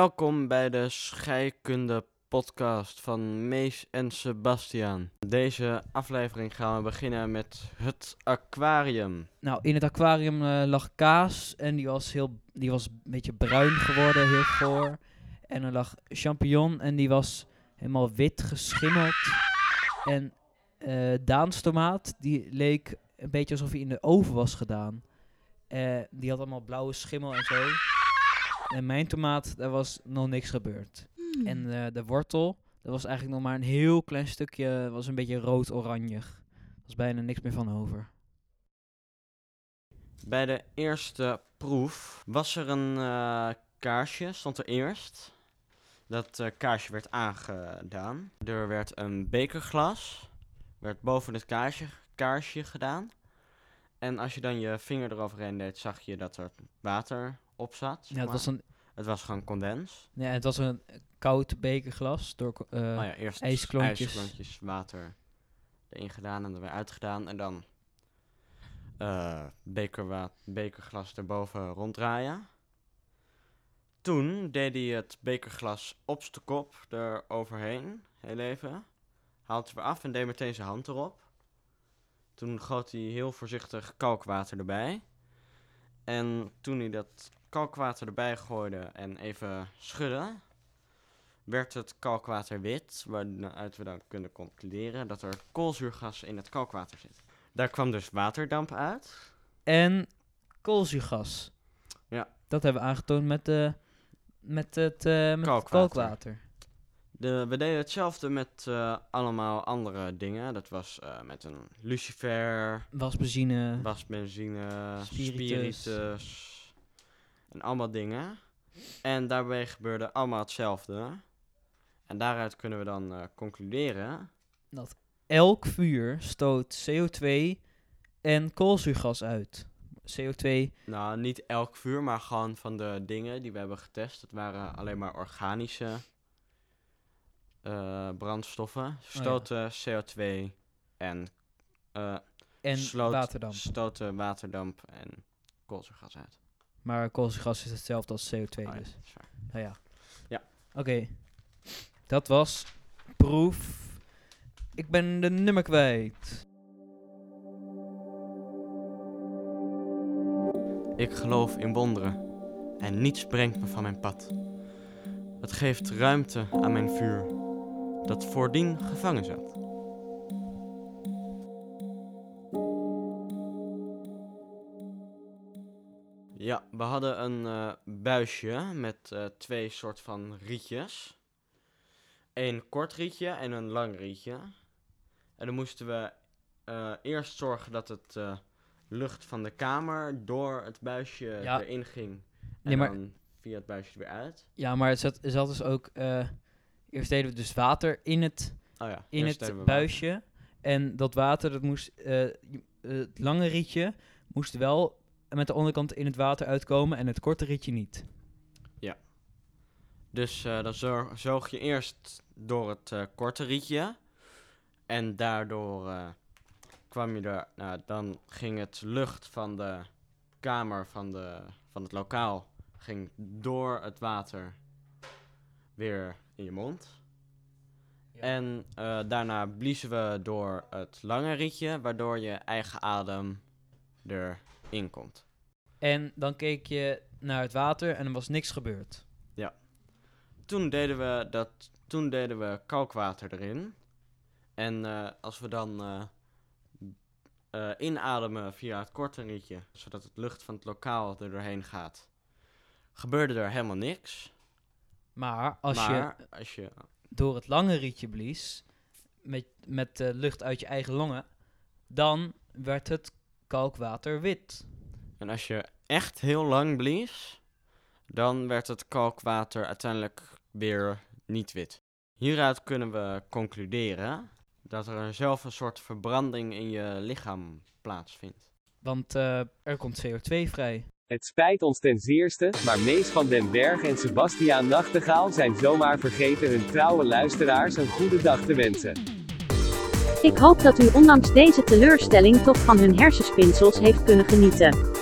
Welkom bij de scheikunde podcast van Mees en Sebastian. Deze aflevering gaan we beginnen met het aquarium. Nou, in het aquarium eh, lag kaas en die was, heel, die was een beetje bruin geworden, heel goor. En er lag champignon en die was helemaal wit geschimmeld. En eh Daans tomaat, die leek een beetje alsof hij in de oven was gedaan. Eh, die had allemaal blauwe schimmel en zo. En mijn tomaat, daar was nog niks gebeurd. En eh, de wortel, dat was eigenlijk nog maar een heel klein stukje, was een beetje rood-oranjig. Er was bijna niks meer van over. Bij de eerste proef was er een eh, kaarsje, stond er eerst. Dat eh, kaarsje werd aangedaan. Er werd een bekerglas, werd boven het kaarsje, kaarsje gedaan. En als je dan je vinger eroverheen deed, zag je dat er water op zat. Ja, het was een, het was gewoon condens. ja, het was een koud bekerglas door ko- eh, oh ja, eerst ijsklontjes. ijsklontjes water erin gedaan en er weer uitgedaan. En dan eh bekerwa- bekerglas erboven ronddraaien. Toen deed hij het bekerglas op zijn kop eroverheen, heel even. Haalde het weer af en deed meteen zijn hand erop. Toen goot hij heel voorzichtig kalkwater erbij. En toen hij dat kalkwater erbij gooide en even schudde, werd het kalkwater wit, waaruit we dan kunnen concluderen dat er koolzuurgas in het kalkwater zit. Daar kwam dus waterdamp uit. en koolzuurgas. Ja. Dat hebben we aangetoond met, de, met, het, eh, met het Kalkwater. De, we deden hetzelfde met eh, allemaal andere dingen. Dat was eh, met een lucifer, Wasbenzine. wasbenzine, Spiritus. spiritus. En allemaal dingen. En daarbij gebeurde allemaal hetzelfde. En daaruit kunnen we dan eh, concluderen. Elk vuur stoot CO2 en koolzuurgas uit. CO2, Nou, niet elk vuur, maar gewoon van de dingen die we hebben getest. Dat waren alleen maar organische eh, brandstoffen. Stoten CO2 en, eh, en sloot- waterdamp. stoten waterdamp en koolzuurgas uit. Maar koolzuurgas is hetzelfde als CO2 Oh ja, dus. waar. Nou ja. Ja. Oké. Dat was proef. Ik ben de nummer kwijt. Ik geloof in wonderen en niets brengt me van mijn pad. Het geeft ruimte aan mijn vuur, dat voordien gevangen zat. Ja, we hadden een eh, buisje met eh, twee soort van rietjes. Een kort rietje en een lang rietje. En dan moesten we eh, eerst zorgen dat het eh, lucht van de kamer door het buisje Ja. erin ging. En Nee, maar- dan via het buisje er weer uit. Ja, maar het zat, zat dus ook... eerst deden we dus water in het, Oh ja, in het water. buisje. En dat water, dat moest... eh, het lange rietje moest wel met de onderkant in het water uitkomen en het korte rietje niet. Dus eh, dan zo- zoog je eerst door het eh, korte rietje. En daardoor kwam je er. Nou, dan ging het lucht van de kamer van, de, van het lokaal. ging door het water weer in je mond. En eh, daarna bliezen we door het lange rietje, waardoor je eigen adem erin komt. En dan keek je naar het water en er was niks gebeurd. Toen deden we, dat, toen deden we kalkwater erin. En eh, als we dan eh, inademen via het korte rietje, zodat het lucht van het lokaal er doorheen gaat, gebeurde er helemaal niks. Maar als maar je als je door het lange rietje blies, met, met lucht uit je eigen longen, dan werd het kalkwater wit. En als je echt heel lang blies, dan werd het kalkwater uiteindelijk weer niet wit. Hieruit kunnen we concluderen dat er zelf een soort verbranding in je lichaam plaatsvindt. Want eh, er komt CO2 vrij. Het spijt ons ten zeerste, maar Mees van den Berg en Sebastiaan Nachtegaal zijn zomaar vergeten hun trouwe luisteraars een goede dag te wensen. Ik hoop dat u ondanks deze teleurstelling toch van hun hersenspinsels heeft kunnen genieten.